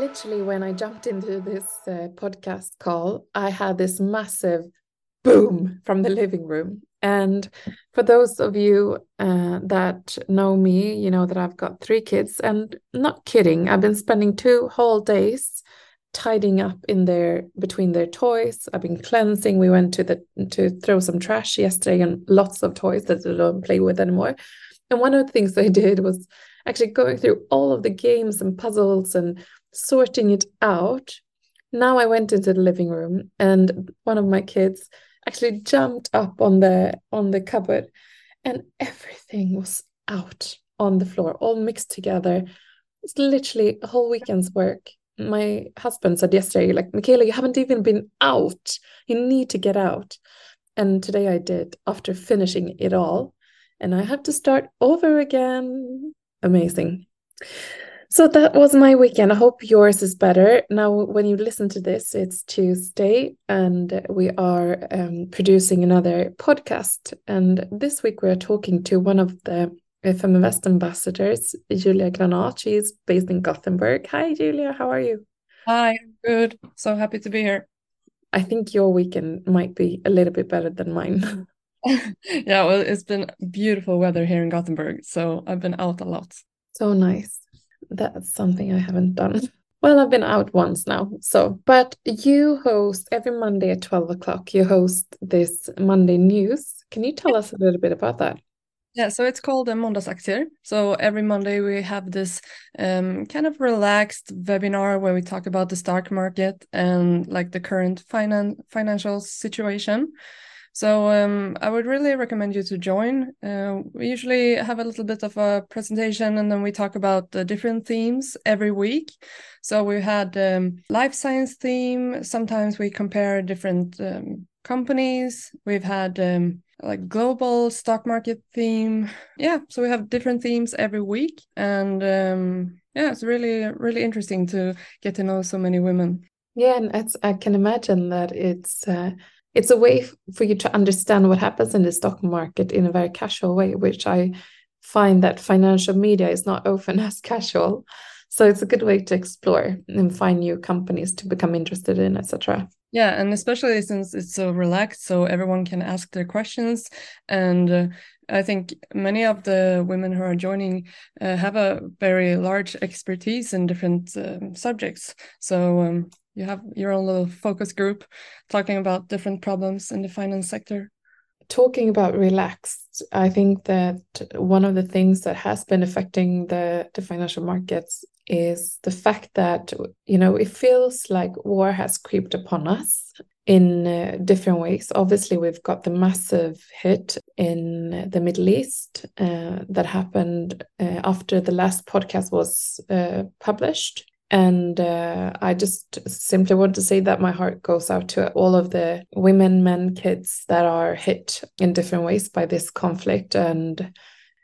Literally, when I jumped into this uh, podcast call, I had this massive boom from the living room. And for those of you uh, that know me, you know that I've got three kids, and not kidding, I've been spending two whole days tidying up in their between their toys. I've been cleansing. We went to the to throw some trash yesterday, and lots of toys that they don't play with anymore. And one of the things I did was actually going through all of the games and puzzles and sorting it out. Now I went into the living room and one of my kids actually jumped up on the on the cupboard and everything was out on the floor, all mixed together. It's literally a whole weekend's work. My husband said yesterday, like, Michaela, you haven't even been out. You need to get out. And today I did after finishing it all. And I have to start over again amazing. So that was my weekend. I hope yours is better. Now, when you listen to this, it's Tuesday and we are um, producing another podcast. And this week we are talking to one of the Feminvest ambassadors, Julia Granat. She is based in Gothenburg. Hi, Julia. How are you? Hi, I'm good. So happy to be here. I think your weekend might be a little bit better than mine. yeah, well, it's been beautiful weather here in Gothenburg. So I've been out a lot. So nice. That's something I haven't done. Well, I've been out once now. So, but you host every Monday at 12 o'clock, you host this Monday news. Can you tell us a little bit about that? Yeah, so it's called a Måndagsaktier. So every Monday we have this um, kind of relaxed webinar where we talk about the stock market and like the current finan- financial situation. So um, I would really recommend you to join. Uh, we usually have a little bit of a presentation and then we talk about the different themes every week. So we had um, life science theme. Sometimes we compare different um, companies. We've had um, like global stock market theme. Yeah, so we have different themes every week, and um, yeah, it's really really interesting to get to know so many women. Yeah, and I can imagine that it's. Uh it's a way for you to understand what happens in the stock market in a very casual way, which I find that financial media is not often as casual. So it's a good way to explore and find new companies to become interested in, etc. Yeah, and especially since it's so relaxed, so everyone can ask their questions. And uh, I think many of the women who are joining uh, have a very large expertise in different um, subjects. So um, you have your own little focus group talking about different problems in the finance sector? Talking about relaxed i think that one of the things that has been affecting the, the financial markets is the fact that you know it feels like war has creeped upon us in uh, different ways. Obviously we've got the massive hit in the middle east uh, that happened uh, after the last podcast was uh, published and uh, I just simply want to say that my heart goes out to all of the women, men, kids that are hit in different ways by this conflict. And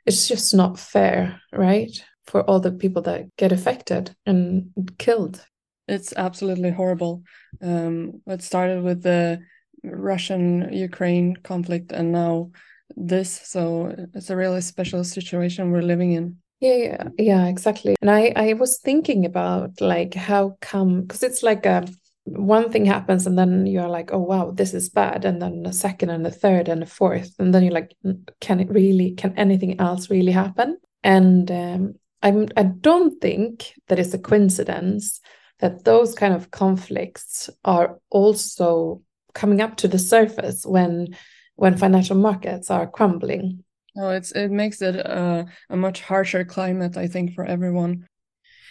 it's just not fair, right? For all the people that get affected and killed. It's absolutely horrible. Um, it started with the Russian Ukraine conflict and now this. So it's a really special situation we're living in. Yeah, yeah, yeah, exactly. And I, I was thinking about like how come because it's like a one thing happens and then you're like, oh wow, this is bad, and then a second and a third and a fourth, and then you're like, can it really? Can anything else really happen? And um, I'm I don't think that it's a coincidence that those kind of conflicts are also coming up to the surface when when financial markets are crumbling no, it's it makes it a, a much harsher climate, I think, for everyone.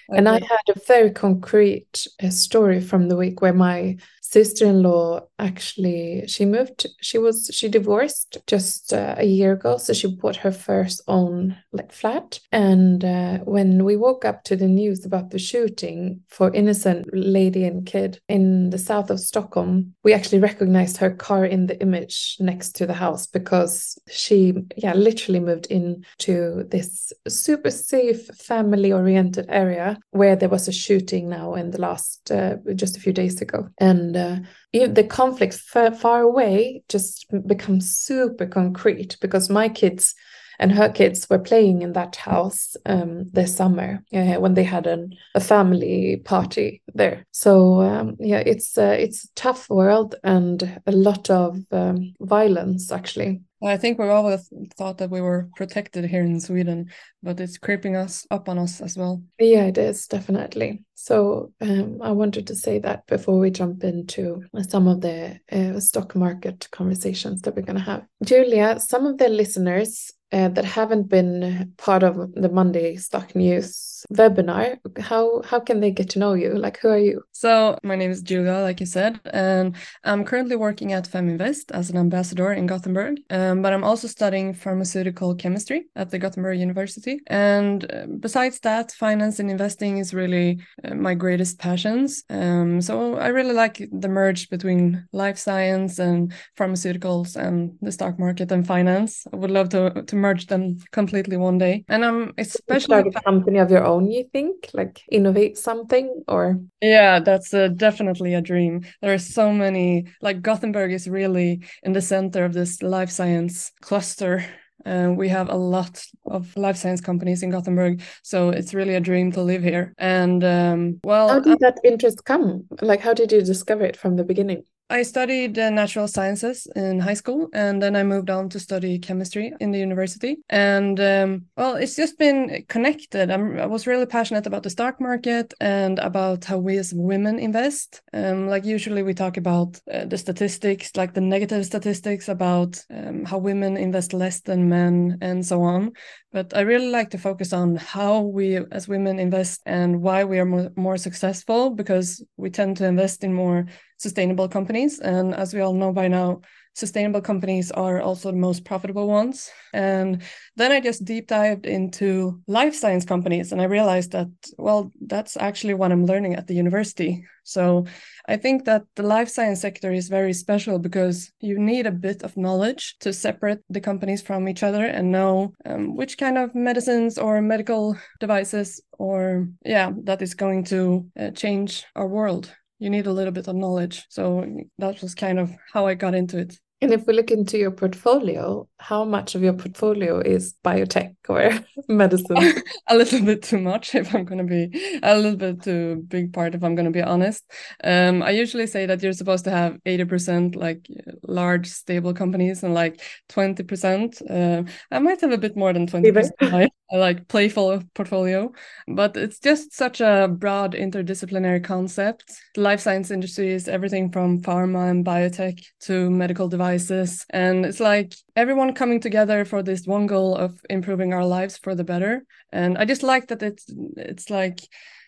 And I had a very concrete uh, story from the week where my sister-in-law actually she moved she was she divorced just uh, a year ago so she bought her first own like flat. And uh, when we woke up to the news about the shooting for innocent lady and kid in the south of stockholm we actually recognized her car in the image next to the house because she yeah literally moved in to this super safe family oriented area where there was a shooting now in the last uh, just a few days ago. And uh, the conflict far, far away just becomes super concrete because my kids and her kids were playing in that house um, this summer uh, when they had an, a family party there. So um, yeah, it's uh, it's a tough world and a lot of um, violence actually. I think we always thought that we were protected here in Sweden, but it's creeping us up on us as well. Yeah, it is definitely. So um, I wanted to say that before we jump into some of the uh, stock market conversations that we're going to have. Julia, some of the listeners uh, that haven't been part of the Monday Stock News webinar, how how can they get to know you? Like, who are you? So my name is Julia, like you said, and I'm currently working at Feminvest as an ambassador in Gothenburg. Um, but I'm also studying pharmaceutical chemistry at the Gothenburg University. And uh, besides that, finance and investing is really uh, my greatest passions. Um, so I really like the merge between life science and pharmaceuticals and the stock market and finance. I would love to to merge them completely one day. And I'm especially start a company of your own. You think like innovate something or yeah, that's uh, definitely a dream. There are so many like Gothenburg is really in the center of this life science cluster uh, we have a lot of life science companies in Gothenburg, so it's really a dream to live here. And um, well, how did that interest come? Like, how did you discover it from the beginning? I studied uh, natural sciences in high school, and then I moved on to study chemistry in the university. And um, well, it's just been connected. I'm, i was really passionate about the stock market and about how we as women invest. Um, like usually we talk about uh, the statistics, like the negative statistics about um, how women invest less than men and so on. But I really like to focus on how we as women invest and why we are more, more successful because we tend to invest in more sustainable companies. And as we all know by now, sustainable companies are also the most profitable ones. And then I just deep dived into life science companies and I realized that, well, that's actually what I'm learning at the university. So I think that the life science sector is very special because you need a bit of knowledge to separate the companies from each other and know um, which kind of medicines or medical devices or, yeah, that is going to uh, change our world you need a little bit of knowledge. So that was kind of how I got into it. And if we look into your portfolio, how much of your portfolio is biotech or medicine? a little bit too much, if I'm going to be a little bit too big part, if I'm going to be honest. Um, I usually say that you're supposed to have 80% like large, stable companies and like 20%. Uh, I might have a bit more than 20% like playful portfolio, but it's just such a broad interdisciplinary concept. The life science industry is everything from pharma and biotech to medical devices. And it's like everyone coming together for this one goal of improving our lives for the better. And I just like that it's it's like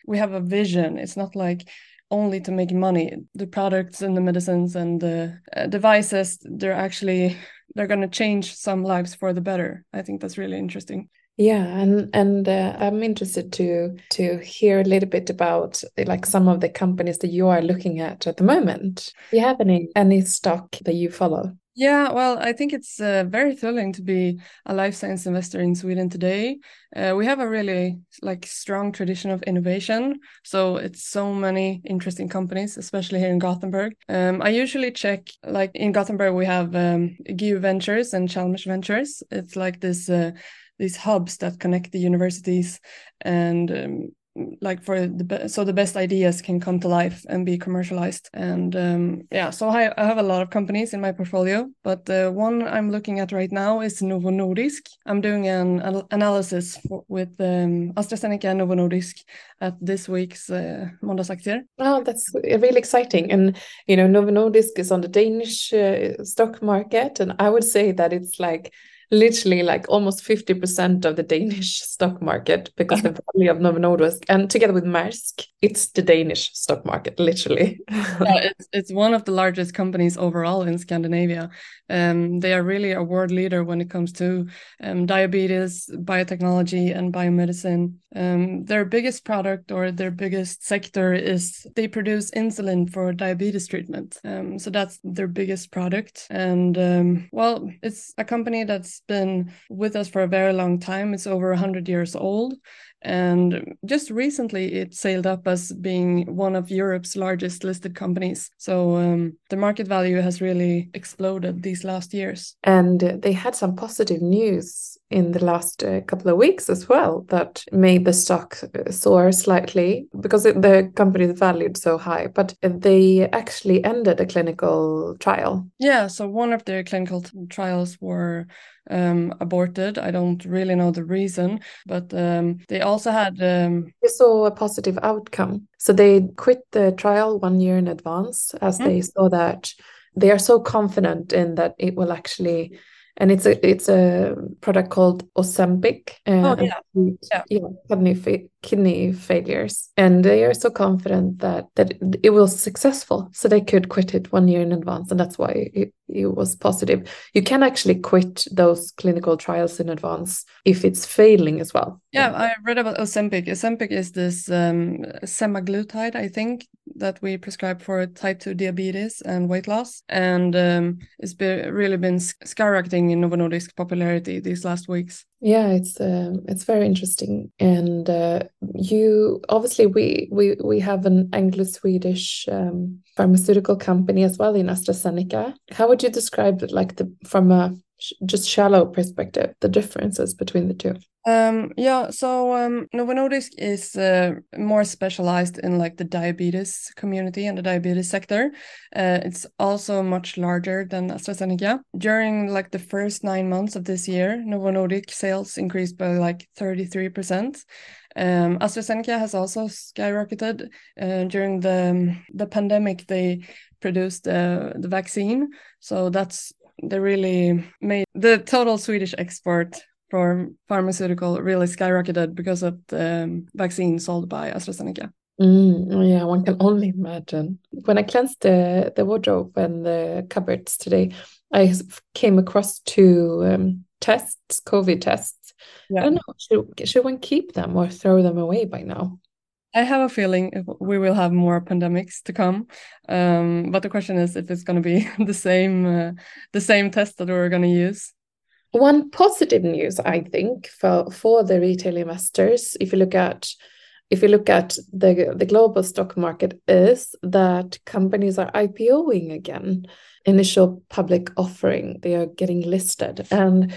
we have a vision. It's not like only to make money. The products and the medicines and the uh, devices, they're actually they're going to change some lives for the better. I think that's really interesting. Yeah, and and uh, I'm interested to to hear a little bit about like some of the companies that you are looking at at the moment. Do you have any any stock that you follow? Yeah, well, I think it's uh, very thrilling to be a life science investor in Sweden today. Uh, we have a really like strong tradition of innovation, so it's so many interesting companies, especially here in Gothenburg. Um, I usually check like in Gothenburg we have um, GU Ventures and Chalmers Ventures. It's like this. Uh, these hubs that connect the universities and um, like for the so the best ideas can come to life and be commercialized. And um, yeah so I, I have a lot of companies in my portfolio but the one i'm looking at right now is novo nordisk. I'm doing an analysis for, with um, astrazeneca and novo nordisk at this week's uh, måndagsaktier oh that's really exciting. And you know novo nordisk is on the danish uh, stock market and i would say that it's like literally like almost 50% of the Danish stock market because the value of Novo Nordisk and together with Maersk, it's the Danish stock market, literally. yeah, it's, it's one of the largest companies overall in Scandinavia. Um, they are really a world leader when it comes to um, diabetes, biotechnology, and biomedicine. Um, their biggest product or their biggest sector is they produce insulin for diabetes treatment. Um, so that's their biggest product. And um, well, it's a company that's been with us for a very long time. It's over 100 years old and just recently it sailed up as being one of Europe's largest listed companies. So um, the market value has really exploded these last years. And they had some positive news in the last uh, couple of weeks as well that made the stock uh, soar slightly because it, the company is valued so high. But they actually ended a clinical trial. Yeah, so one of their clinical trials were um, aborted. I don't really know the reason, but um, they also had. Um... They saw a positive outcome. So they quit the trial one year in advance as mm. they saw that they are so confident in that it will actually and it's a it's a product called Ozempic. Uh, oh yeah, yeah, yeah kidney failures, and they are so confident that that it was successful, so they could quit it one year in advance, and that's why it, it was positive. You can actually quit those clinical trials in advance if it's failing as well. Yeah, I read about Ozempic. Ozempic is this um, semaglutide, I think, that we prescribe for type 2 diabetes and weight loss. And um, it's been, really been skyrocketing in Novo Nordisk popularity these last weeks. Yeah, it's um, it's very interesting, and uh, you obviously we we we have an Anglo-Swedish um, pharmaceutical company as well in AstraZeneca. How would you describe it, like the from a just shallow perspective, the differences between the two? Um, yeah, so um, Novo Nordisk is uh, more specialized in like the diabetes community and the diabetes sector. Uh, it's also much larger than AstraZeneca. During like the first nine months of this year, Novo Nordisk sales increased by like 33%. Um, AstraZeneca has also skyrocketed uh, during the the pandemic. They produced uh, the vaccine, so that's they really made the total Swedish export for pharmaceutical really skyrocketed because of the um, vaccine sold by AstraZeneca. Mm, yeah, one can only imagine. When I cleansed the, the wardrobe and the cupboards today, I came across two um, tests, COVID tests. Yeah. I don't know, should, should one keep them or throw them away by now? I have a feeling we will have more pandemics to come, um, but the question is if it's going to be the same uh, the same test that we're going to use. One positive news, I think, for for the retail investors, if you look at if you look at the the global stock market, is that companies are IPOing again. Initial public offering, they are getting listed, and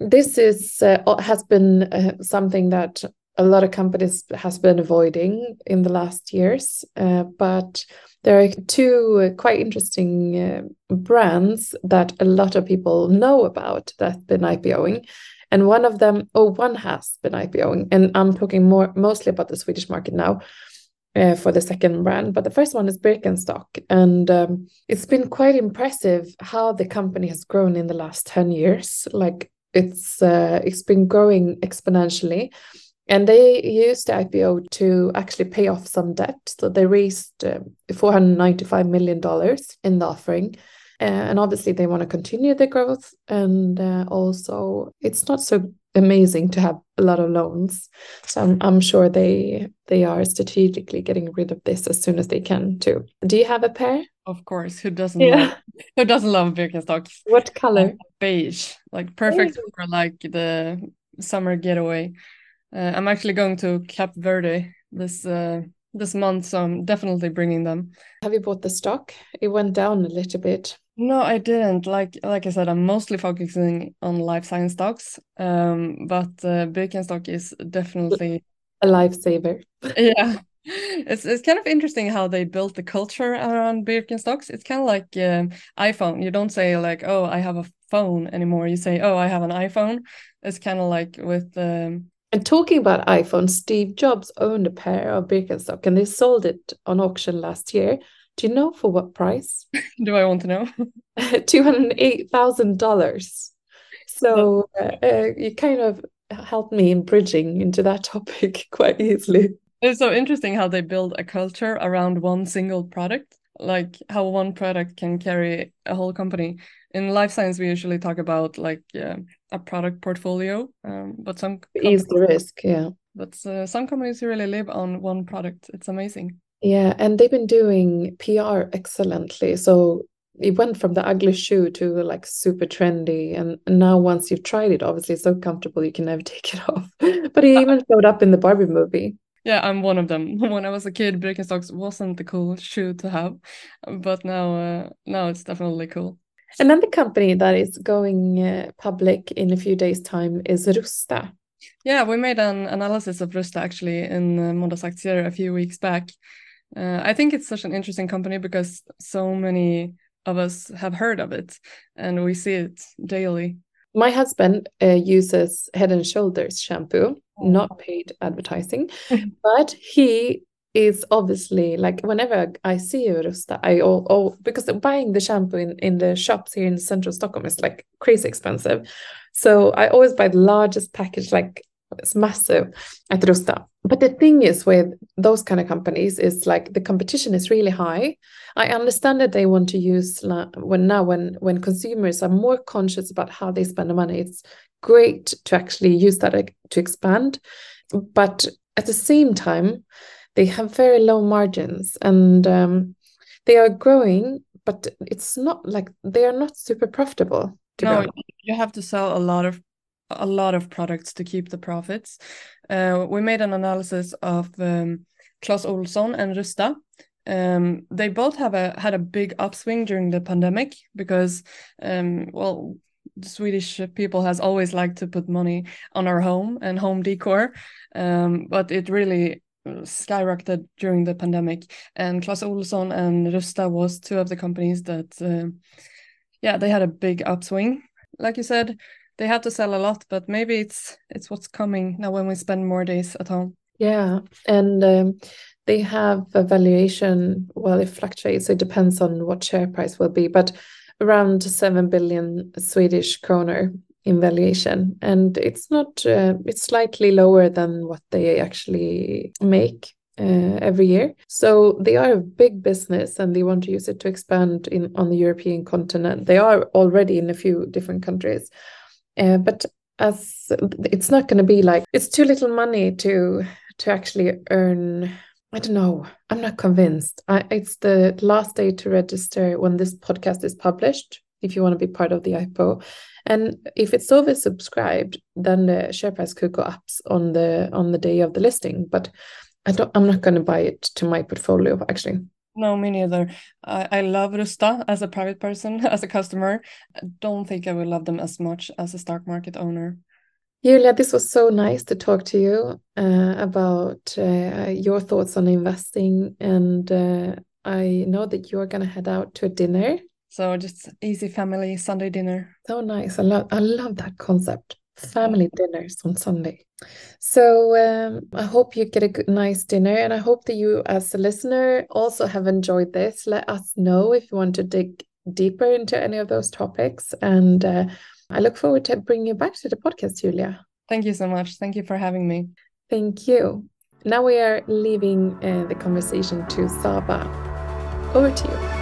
this is uh, has been uh, something that a lot of companies has been avoiding in the last years. Uh, but there are two quite interesting uh, brands that a lot of people know about that been IPOing. And one of them, oh, one has been IPOing. And I'm talking more mostly about the Swedish market now. Uh, for the second brand, but the first one is Birkenstock, and um, it's been quite impressive how the company has grown in the last ten years. Like it's uh, it's been growing exponentially, and they used the IPO to actually pay off some debt. So they raised uh, $495 million in the offering. Uh, and obviously, they want to continue the growth. And uh, also, it's not so amazing to have a lot of loans. So I'm, I'm sure they they are strategically getting rid of this as soon as they can too. Do you have a pair? Of course. Who doesn't yeah. love who doesn't love Birkenstocks? What color? Beige. Like perfect for like the summer getaway. Uh, I'm actually going to Cap Verde this uh, this month, so I'm definitely bringing them. Have you bought the stock? It went down a little bit. No, I didn't. Like like I said, I'm mostly focusing on life science stocks. Um, but uh, Birkenstock is definitely a lifesaver. yeah. It's it's kind of interesting how they built the culture around Birkenstocks. It's kind of like um, iPhone. You don't say like, "Oh, I have a phone" anymore. You say, "Oh, I have an iPhone." It's kind of like with um, and talking about iPhone, Steve Jobs owned a pair of Birkenstock and they sold it on auction last year. Do you know for what price? Do I want to know? $208,000. So uh, uh, you kind of helped me in bridging into that topic quite easily. It's so interesting how they build a culture around one single product, like how one product can carry a whole company. In life science, we usually talk about like uh, a product portfolio, um, but some is the risk, yeah. But uh, some companies really live on one product. It's amazing. Yeah, and they've been doing PR excellently. So it went from the ugly shoe to like super trendy and, and now once you've tried it obviously it's so comfortable you can never take it off but he even showed up in the barbie movie yeah i'm one of them. When i was a kid birkenstocks wasn't the cool shoe to have but now uh, now it's definitely cool. Another company that is going uh, public in a few days time is rusta. Yeah we made an analysis of rusta actually in uh, måndagsaktier a few weeks back. Uh, i think it's such an interesting company because so many of us have heard of it and we see it daily my husband uh, uses head and shoulders shampoo oh. not paid advertising but he is obviously like whenever I see a Rusta, I all, all because buying the shampoo in, in the shops here in central Stockholm is like crazy expensive. So I always buy the largest package, like it's massive at Rusta. But the thing is with those kind of companies is like the competition is really high. I understand that they want to use when now when when consumers are more conscious about how they spend the money, it's great to actually use that to expand. But at the same time, they have very low margins and um, they are growing, but it's not like they are not super profitable. no, you have to sell a lot of a lot of products to keep the profits. Uh, we made an analysis of um, Clas Ohlson and Rusta. Um, they both have a had a big upswing during the pandemic because, um, well, the Swedish people has always liked to put money on our home and home decor, um, but it really skyrocketed during the pandemic. And Clas Ohlson and Rusta was two of the companies that, uh, yeah, they had a big upswing. Like you said, they have to sell a lot, but maybe it's it's what's coming now when we spend more days at home. Yeah, and um, they have a valuation. Well, it fluctuates. It depends on what share price will be, but around seven billion Swedish kroner in valuation and it's not uh, it's slightly lower than what they actually make uh, every year so they are a big business and they want to use it to expand in on the european continent they are already in a few different countries uh, but as it's not going to be like it's too little money to to actually earn I don't know. I'm not convinced. I, it's the last day to register when this podcast is published. If you want to be part of the IPO, and if it's oversubscribed, then the share price could go up on the on the day of the listing. But I don't. I'm not going to buy it to my portfolio actually. No, me neither. I, I love Rusta as a private person, as a customer. I don't think I will love them as much as a stock market owner. Julia, this was so nice to talk to you uh, about uh, your thoughts on investing. And uh, I know that you're going to head out to a dinner so just easy family Sunday dinner. So nice. I love I love that concept. Family dinners on Sunday. So um, I hope you get a good, nice dinner, and I hope that you, as a listener, also have enjoyed this. Let us know if you want to dig deeper into any of those topics, and uh, I look forward to bringing you back to the podcast, Julia. Thank you so much. Thank you for having me. Thank you. Now we are leaving uh, the conversation to Saba. Over to you.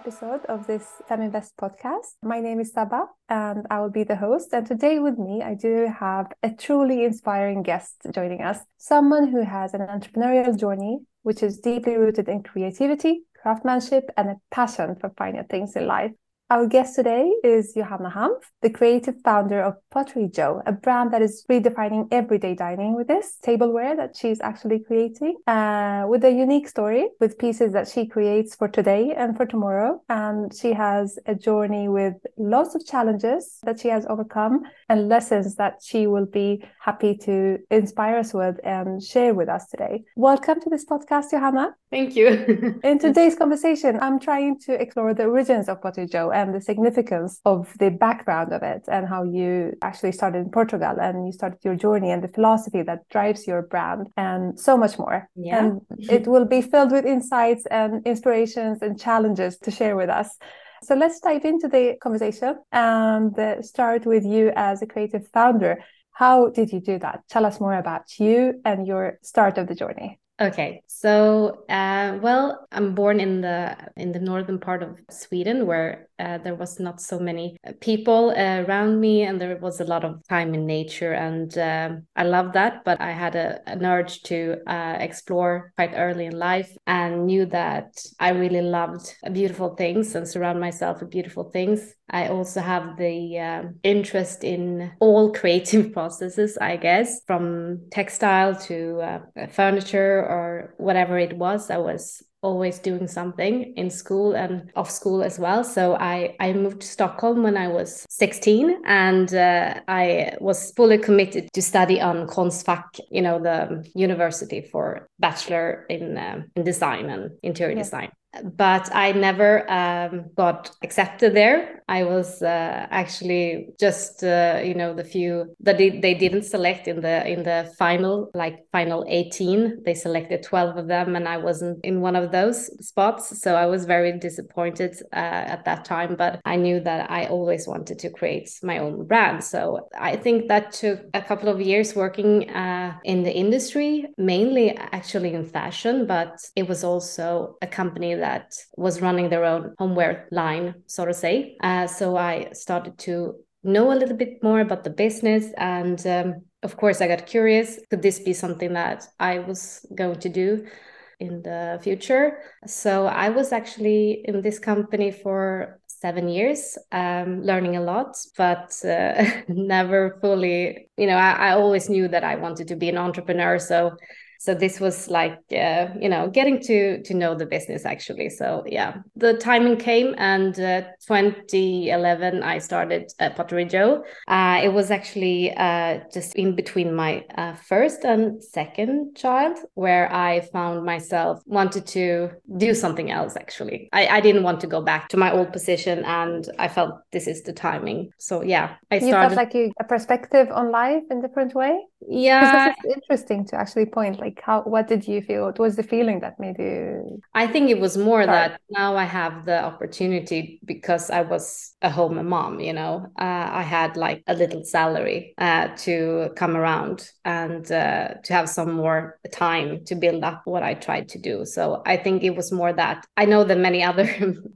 Episode of this Feminvest podcast. My name is Saba and I will be the host. And today with me, I do have a truly inspiring guest joining us, someone who has an entrepreneurial journey which is deeply rooted in creativity, craftsmanship, and a passion for finding things in life. Our guest today is Johanna Hampf, the creative founder of PotteryJo, a brand that is redefining everyday dining with this tableware that she's actually creating, uh, with a unique story with pieces that she creates for today and for tomorrow. And she has a journey with lots of challenges that she has overcome and lessons that she will be happy to inspire us with and share with us today. Welcome to this podcast, Johanna. Thank you. In today's conversation, I'm trying to explore the origins of PotteryJo and the significance of the background of it and how you actually started in Portugal and you started your journey and the philosophy that drives your brand and so much more. Yeah. And it will be filled with insights and inspirations and challenges to share with us. So let's dive into the conversation and uh, start with you as a creative founder. How did you do that? Tell us more about you and your start of the journey. Okay, so uh, well, I'm born in the in the northern part of Sweden, where uh, there was not so many people uh, around me, and there was a lot of time in nature, and um, I love that. But I had a, an urge to uh, explore quite early in life, and knew that I really loved beautiful things and surround myself with beautiful things. I also have the um, interest in all creative processes, I guess, from textile to uh, furniture or whatever it was. I was always doing something in school and off school as well. So I, I moved to Stockholm when I was 16 and uh, I was fully committed to study on Konstfack, you know, the university for bachelor in, uh, in design and interior yeah. design but I never um, got accepted there. I was uh, actually just uh, you know the few that they, they didn't select in the in the final like final 18 they selected 12 of them and I wasn't in one of those spots so I was very disappointed uh, at that time but I knew that I always wanted to create my own brand so I think that took a couple of years working uh, in the industry mainly actually in fashion but it was also a company that was running their own homeware line, so to say. Uh, so I started to know a little bit more about the business and um, of course i got curious could this be something that i was going to do in the future. So i was actually in this company for seven years um, learning a lot but uh, never fully you know I, I always knew that i wanted to be an entrepreneur. So so this was like uh, you know getting to to know the business actually. So yeah the timing came and uh, 2011 i started at PotteryJo uh, it was actually uh, just in between my uh, first and second child where i found myself wanted to do something else actually. I, I didn't want to go back to my old position and i felt this is the timing. So yeah i started you felt like you, a perspective on life in a different way? Yeah. This is interesting to actually point like like how what did you feel? What was the feeling that made you i think it was more start? that now i have the opportunity because i was a home mom you know? Uh, i had like a little salary uh, to come around and uh, to have some more time to build up what i tried to do. So i think it was more that i know that many other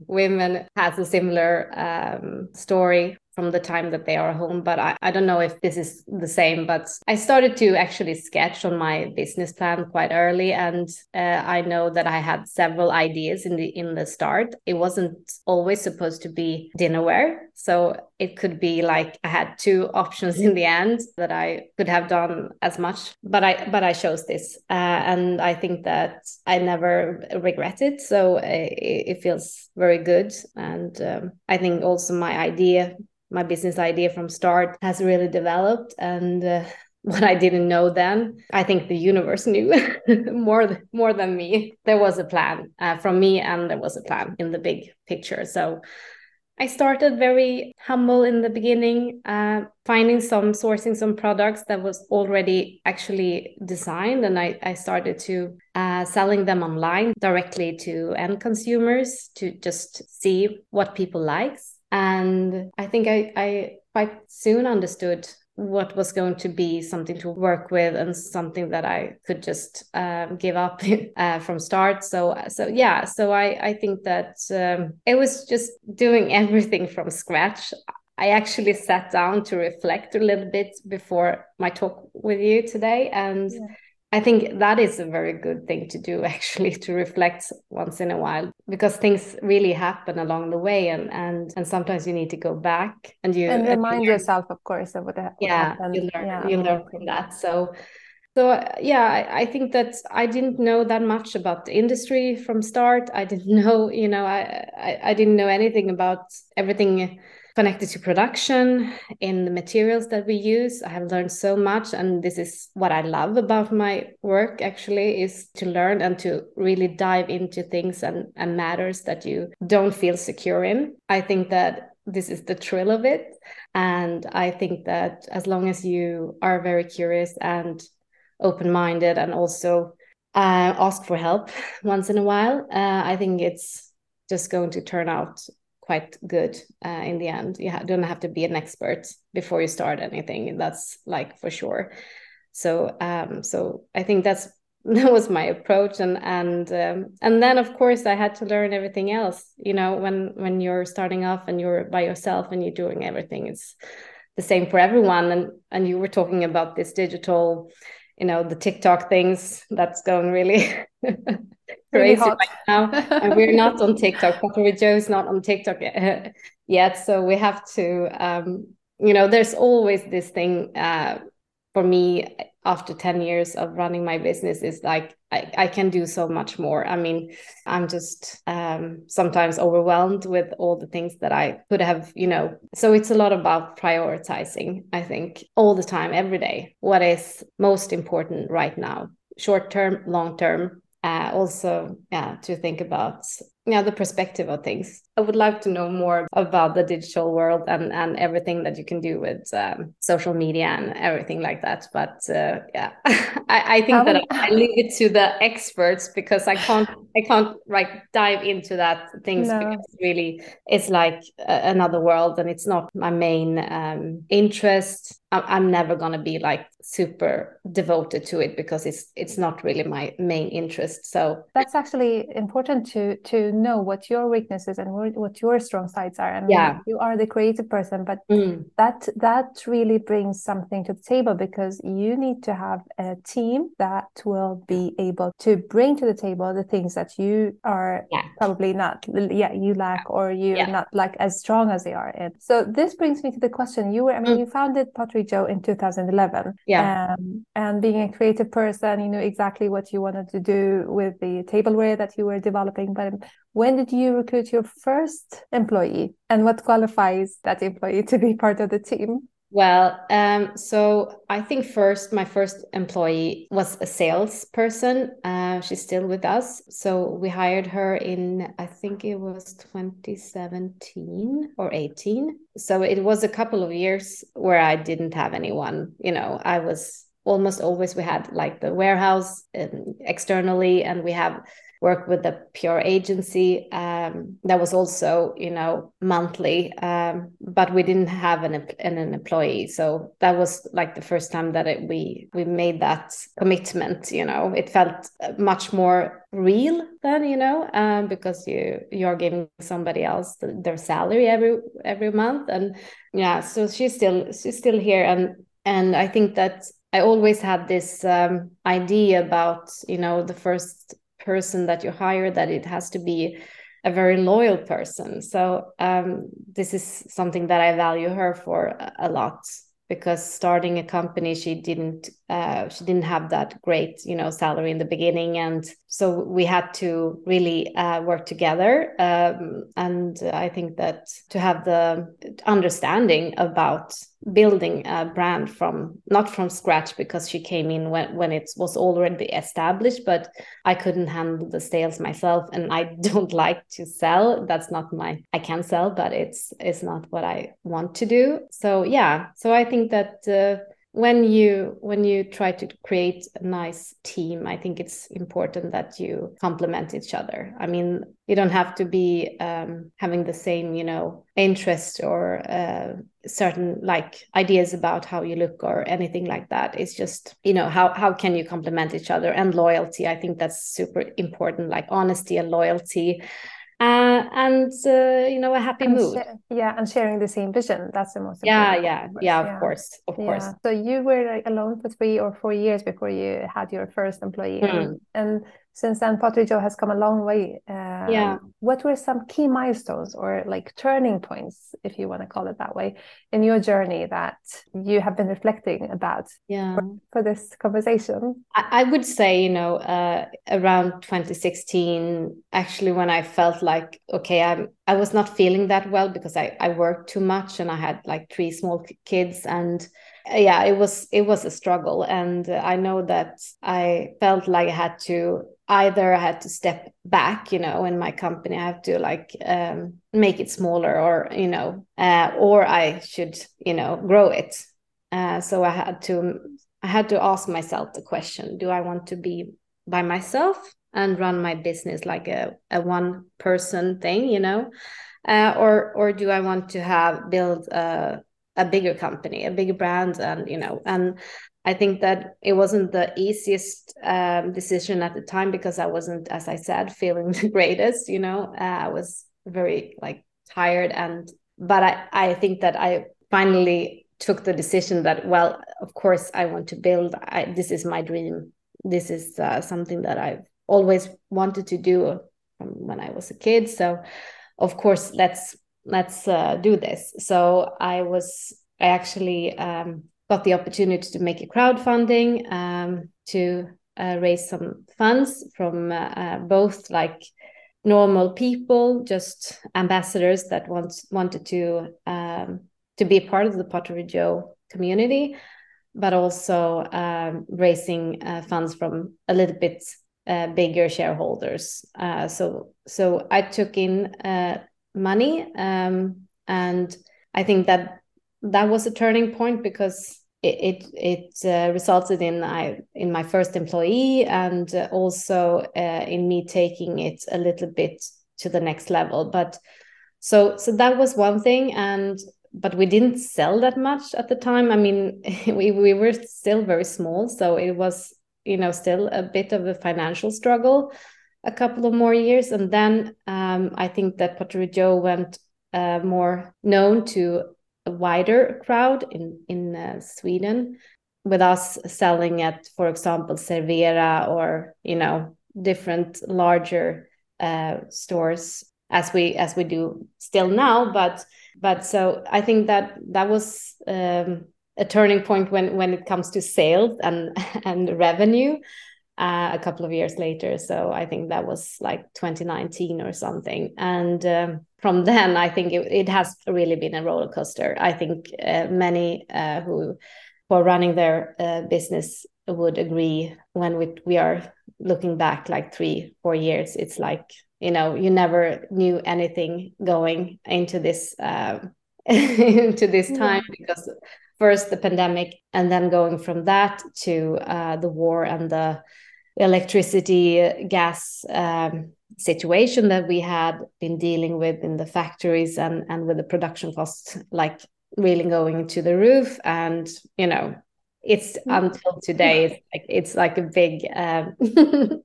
women has a similar um, story from the time that they are home. But I, I don't know if this is the same. But I started to actually sketch on my business plan quite early, and uh, I know that I had several ideas in the in the start. It wasn't always supposed to be dinnerware, so it could be like I had two options in the end that I could have done as much. But I but I chose this, uh, and I think that I never regret it. So uh, it, it feels very good, and um, I think also my idea my business idea from start has really developed and uh, what I didn't know then, I think the universe knew more more than me. There was a plan uh, from me, and there was a plan in the big picture. So I started very humble in the beginning, uh, finding some sourcing some products that was already actually designed, and I, I started to uh, selling them online directly to end consumers to just see what people likes and I think I, I quite soon understood what was going to be something to work with and something that I could just um, give up uh, from start. So so yeah, so I I think that um, it was just doing everything from scratch. I actually sat down to reflect a little bit before my talk with you today, and. Yeah I think that is a very good thing to do, actually, to reflect once in a while, because things really happen along the way, and and and sometimes you need to go back and you and uh, remind and yourself, of course, of what, what yeah, happened. You learn, yeah, you learn from that. So, so yeah, I, I think that I didn't know that much about the industry from start. I didn't know, you know, I I, I didn't know anything about everything connected to production in the materials that we use. I have learned so much and this is what i love about my work actually is to learn and to really dive into things and, and matters that you don't feel secure in. I think that this is the thrill of it and i think that as long as you are very curious and open-minded and also uh, ask for help once in a while uh, i think it's just going to turn out quite good uh, in the end. You ha- don't have to be an expert before you start anything. That's like for sure. So, um, so I think that's that was my approach and and um, and then of course i had to learn everything else you know when when you're starting off and you're by yourself and you're doing everything it's the same for everyone and and you were talking about this digital you know the tiktok things that's going really crazy really right now. And we're not on tiktok PotteryJo is not on tiktok yet. So we have to um you know there's always this thing uh for me after 10 years of running my business is like I, I can do so much more. I mean i'm just um, sometimes overwhelmed with all the things that i could have you know. So it's a lot about prioritizing i think all the time every day what is most important right now short term long term uh, also yeah to think about yeah the perspective of things i would like to know more about the digital world and and everything that you can do with um, social media and everything like that but uh, yeah I, I, think um, that I, I, leave it to the experts because i can't i can't like dive into that things no. because really it's like another world and it's not my main um, interest I'm never gonna be like super devoted to it because it's it's not really my main interest. So that's actually important to to know what your weaknesses and what your strong sides are. And yeah, you are the creative person, but mm. that that really brings something to the table because you need to have a team that will be able to bring to the table the things that you are yeah. probably not yeah you lack or you're yeah. not like as strong as they are in. So this brings me to the question: you were I mean mm. you founded PotteryJo in 2011. Yeah. Um, and being a creative person, you knew exactly what you wanted to do with the tableware that you were developing. But when did you recruit your first employee? And what qualifies that employee to be part of the team? Well, um, so I think first, my first employee was a salesperson. Uh, she's still with us. So we hired her in, I think it was 2017 or 18. So it was a couple of years where I didn't have anyone. You know, I was almost always, we had like the warehouse um, externally, and we have worked with a PR agency um, that was also you know monthly um, but we didn't have an, an, an employee. So that was like the first time that it, we we made that commitment you know. It felt much more real then you know um, because you you're giving somebody else their salary every every month and yeah so she's still she's still here. And and i think that I always had this um, idea about, you know, the first person that you hire that it has to be a very loyal person. So um, this is something that i value her for a lot because starting a company she didn't uh, she didn't have that great you know salary in the beginning. And so we had to really uh, work together. Um, and i think that to have the understanding about building a brand from not from scratch because she came in when, when it was already established but i couldn't handle the sales myself and i don't like to sell. That's not my i can sell but it's it's not what i want to do. So yeah. So i think that uh, when you when you try to create a nice team i think it's important that you complement each other. I mean you don't have to be um, having the same you know interest or uh, certain like ideas about how you look or anything like that. It's just you know how how can you complement each other? And loyalty i think that's super important like honesty and loyalty uh, and uh, you know a happy and mood yeah and sharing the same vision that's the most yeah yeah yeah of yeah. course of yeah. course so you were like alone for three or four years before you had your first employee mm. and, and since then PotteryJo has come a long way um, yeah. what were some key milestones or like turning points if you want to call it that way in your journey that you have been reflecting about yeah. for, for this conversation? I, I, would say you know uh, around 2016 actually when i felt like okay i'm i was not feeling that well because i i worked too much and i had like three small kids and yeah it was it was a struggle. And i know that i felt like i had to either i had to step back you know in my company i have to like um, make it smaller or you know uh, or i should you know grow it. Uh, so i had to i had to ask myself the question do i want to be by myself and run my business like a, a one person thing you know? Uh, or or do i want to have build a a bigger company, a bigger brand, and you know, and I think that it wasn't the easiest um, decision at the time because I wasn't, as I said, feeling the greatest. You know, uh, I was very like tired, and but I I think that I finally took the decision that well, of course, I want to build. I, this is my dream. This is uh, something that I've always wanted to do from when I was a kid. So, of course, let's let's uh, do this. So I was I actually. Um, got the opportunity to make a crowdfunding um, to uh, raise some funds from uh, uh, both like normal people, just ambassadors that want, wanted to um, to be a part of the PotteryJo community, but also um, raising uh, funds from a little bit uh, bigger shareholders. Uh, so so I took in money, um, and I think that that was a turning point because it it, it uh, resulted in I in my first employee and uh, also uh, in me taking it a little bit to the next level. But so so that was one thing, and but we didn't sell that much at the time. I mean, we we were still very small, so it was you know still a bit of a financial struggle. A couple of more years, and then um, I think that PotteryJo went uh, more known to a wider crowd in in uh, Sweden with us selling at for example Servera or you know different larger uh, stores as we as we do still now but but so I think that that was um, a turning point when when it comes to sales and and revenue uh, a couple of years later. So I think that was like 2019 or something. And um, from then, I think it, it, has really been a roller coaster. I think uh, many uh, who, who are running their uh, business would agree when we, we are looking back like three, four years. It's like, you know, you never knew anything going into this. Um, into this time because first the pandemic and then going from that to uh, the war and the electricity gas um, situation that we had been dealing with in the factories and and with the production costs like really going to the roof and you know it's mm. until today it's like it's like a big um,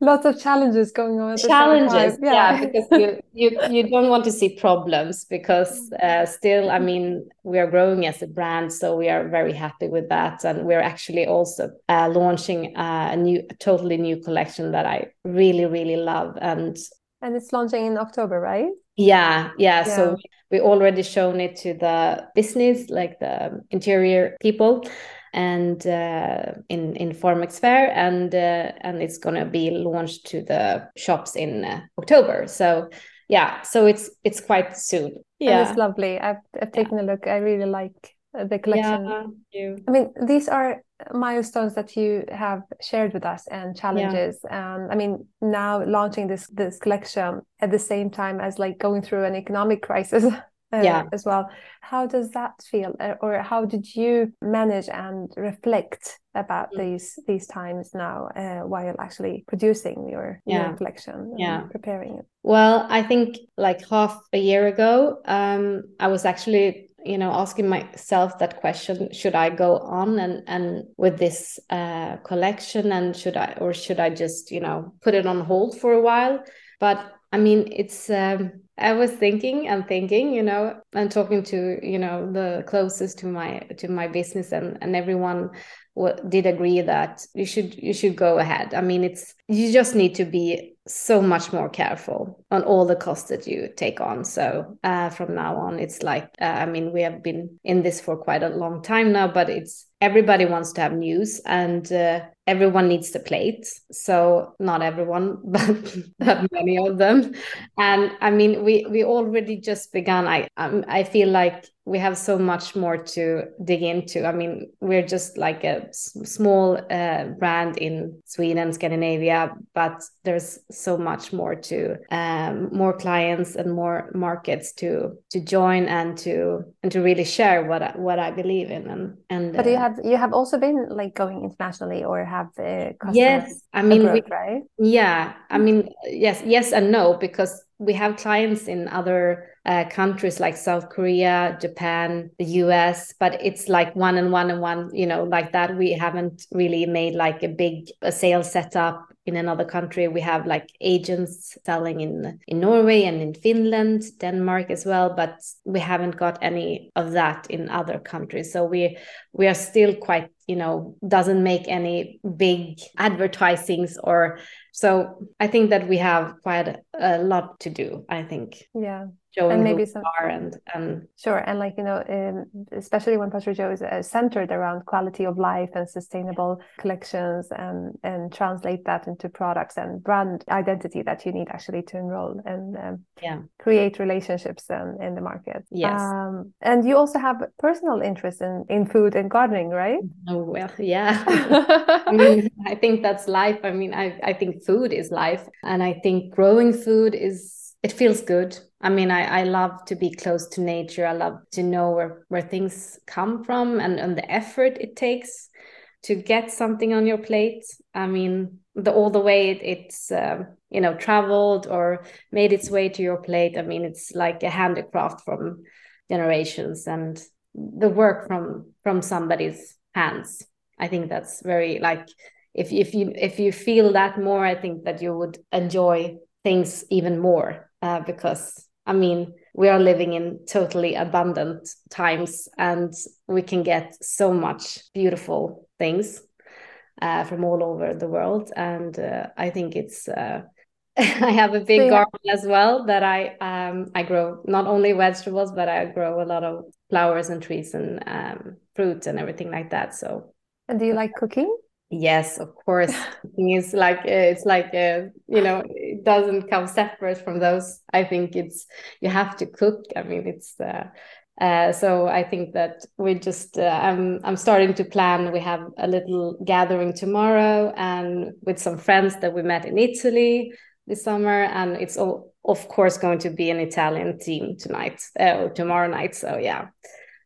lots of challenges going on challenges yeah. yeah. because you, you you don't want to see problems because uh, still i mean we are growing as a brand so we are very happy with that and we're actually also uh, launching uh, a new a totally new collection that i really really love and and it's launching in october right yeah yeah, yeah. so we already shown it to the business like the interior people and uh, in in Formex Fair, and uh, and it's gonna be launched to the shops in uh, October. So yeah, so it's it's quite soon. Yeah, and it's lovely. I've, I've taken yeah. a look. I really like uh, the collection. Yeah, I mean, these are milestones that you have shared with us and challenges yeah. and i mean now launching this this collection at the same time as like going through an economic crisis uh, yeah. as well. How does that feel, uh, or how did you manage and reflect about mm. these these times now uh, while actually producing your, yeah. your collection yeah. preparing it? Well, I think like half a year ago, um, I was actually you know asking myself that question should i go on and and with this uh, collection and should i or should i just you know put it on hold for a while but i mean it's um, I was thinking and thinking, you know, and talking to, you know, the closest to my to my business and and everyone did agree that you should you should go ahead. I mean, it's you just need to be so much more careful on all the costs that you take on. So uh, from now on, it's like uh, I mean, we have been in this for quite a long time now, but it's everybody wants to have news and uh, everyone needs the plate so not everyone but, but many of them and i mean we we already just began i um, i feel like we have so much more to dig into. I mean, we're just like a small uh, brand in Sweden, Scandinavia, but there's so much more to um, more clients and more markets to to join and to and to really share what I, what I believe in. And and but uh, you have you have also been like going internationally or have uh, yes, I mean, abroad, we, right? Yeah, I mean, yes, yes and no because we have clients in other uh, countries like South Korea, Japan, the US, but it's like one and one and one, you know, like that. We haven't really made like a big a sales setup in another country. We have like agents selling in in Norway and in Finland, Denmark as well, but we haven't got any of that in other countries. So we we are still quite, you know, doesn't make any big advertisings or so I think that we have quite a lot to do, I think. Yeah showing and maybe some are and and sure and like you know um, especially when PotteryJo is uh, centered around quality of life and sustainable collections and and translate that into products and brand identity that you need actually to enroll and um, yeah. create relationships um, in the market. Yes. Um, and you also have personal interest in in food and gardening right? Oh well yeah. I mean I think that's life. I mean I I think food is life. And I think growing food is it feels good. I mean, I, I love to be close to nature. I love to know where, where things come from and, and the effort it takes to get something on your plate. I mean, the all the way it, it's uh, you know traveled or made its way to your plate. I mean, it's like a handicraft from generations and the work from from somebody's hands. I think that's very like if if you if you feel that more, I think that you would enjoy things even more uh, because I mean, we are living in totally abundant times and we can get so much beautiful things uh, from all over the world. And uh, I think it's, uh, I have a big garden as well that I um, I grow not only vegetables but I grow a lot of flowers and trees and um, fruits and everything like that. So. And do you like cooking? Yes, of course. it's like it's like uh, you know it doesn't come separate from those. I think it's you have to cook. I mean, it's uh, uh, so I think that we just uh, I'm I'm starting to plan. We have a little gathering tomorrow and with some friends that we met in Italy this summer, and it's all of course going to be an Italian team tonight uh, or tomorrow night. So yeah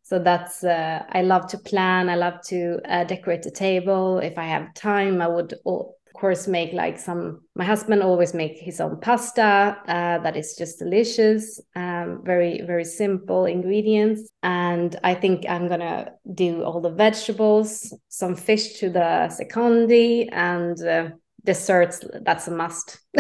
so that's uh, i love to plan i love to uh, decorate the table. If i have time i would of course make like some my husband always make his own pasta uh, that is just delicious um, very very simple ingredients. And i think i'm gonna do all the vegetables some fish to the secondi and uh, desserts that's a must.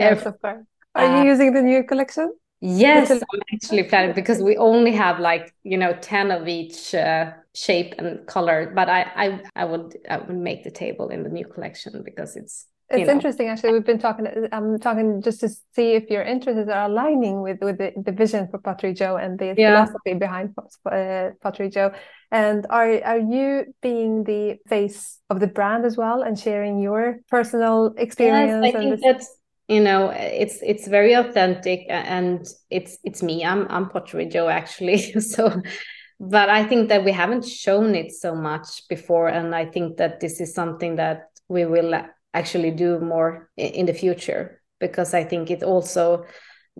Yes, of course. are you uh, using the new collection Yes, I'm actually planning because we only have like you know ten of each uh, shape and color. But I, I I would I would make the table in the new collection because it's it's know. interesting actually we've been talking i'm talking just to see if your interests are aligning with with the, the vision for PotteryJo and the yeah. philosophy behind uh, PotteryJo and are are you being the face of the brand as well and sharing your personal experience yes, i think that's you know it's it's very authentic and it's it's me. I'm i'm PotteryJo actually. So but i think that we haven't shown it so much before and i think that this is something that we will actually do more in the future because i think it also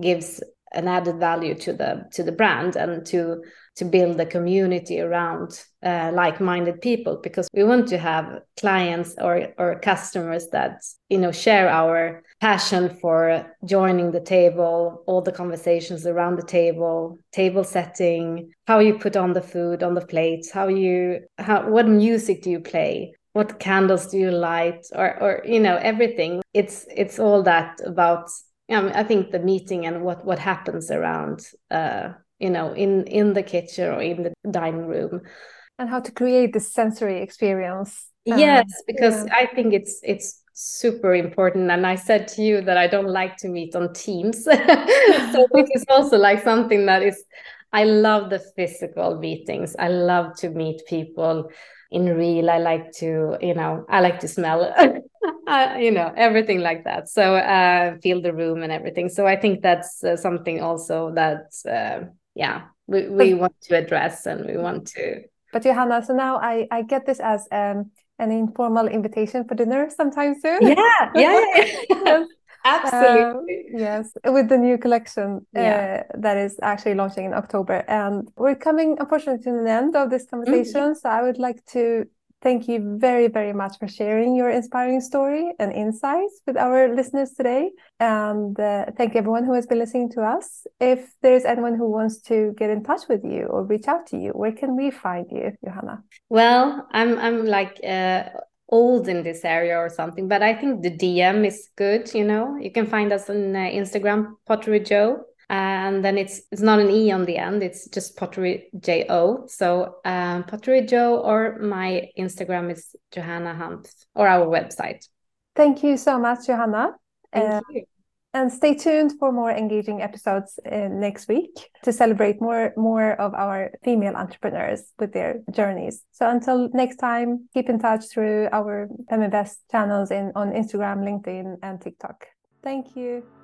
gives an added value to the to the brand and to to build a community around uh, like-minded people because we want to have clients or or customers that you know share our passion for joining the table all the conversations around the table table setting how you put on the food on the plates how you how what music do you play? What candles do you light? Or or you know everything. It's it's all that about um, I think the meeting and what what happens around uh, you know in in the kitchen or in the dining room. And how to create this sensory experience. Um, yes because yeah. i think it's it's super important. And i said to you that i don't like to meet on teams. So it is also like something that is i love the physical meetings. I love to meet people in real. I like to you know i like to smell uh, you know everything like that. So uh feel the room and everything. So i think that's uh, something also that uh, yeah we, we want to address and we want to but johanna so now i i get this as um an informal invitation for dinner sometime soon yeah yeah, yeah. absolutely um, yes with the new collection yeah. uh, that is actually launching in october and we're coming unfortunately to the end of this conversation mm -hmm. so i would like to thank you very, very much for sharing your inspiring story and insights with our listeners today. And uh, thank everyone who has been listening to us. If there's anyone who wants to get in touch with you or reach out to you, where can we find you, Johanna? Well, I'm I'm like uh, old in this area or something, but I think the DM is good. You know, you can find us on uh, Instagram, PotteryJo and then it's it's not an e on the end it's just pottery jo so um, PotteryJo or my instagram is Johanna Hampf or our website. Thank you so much johanna. Thank uh, you. and stay tuned for more engaging episodes uh, next week to celebrate more more of our female entrepreneurs with their journeys. So until next time keep in touch through our feminvest channels in on instagram linkedin and tiktok. Thank you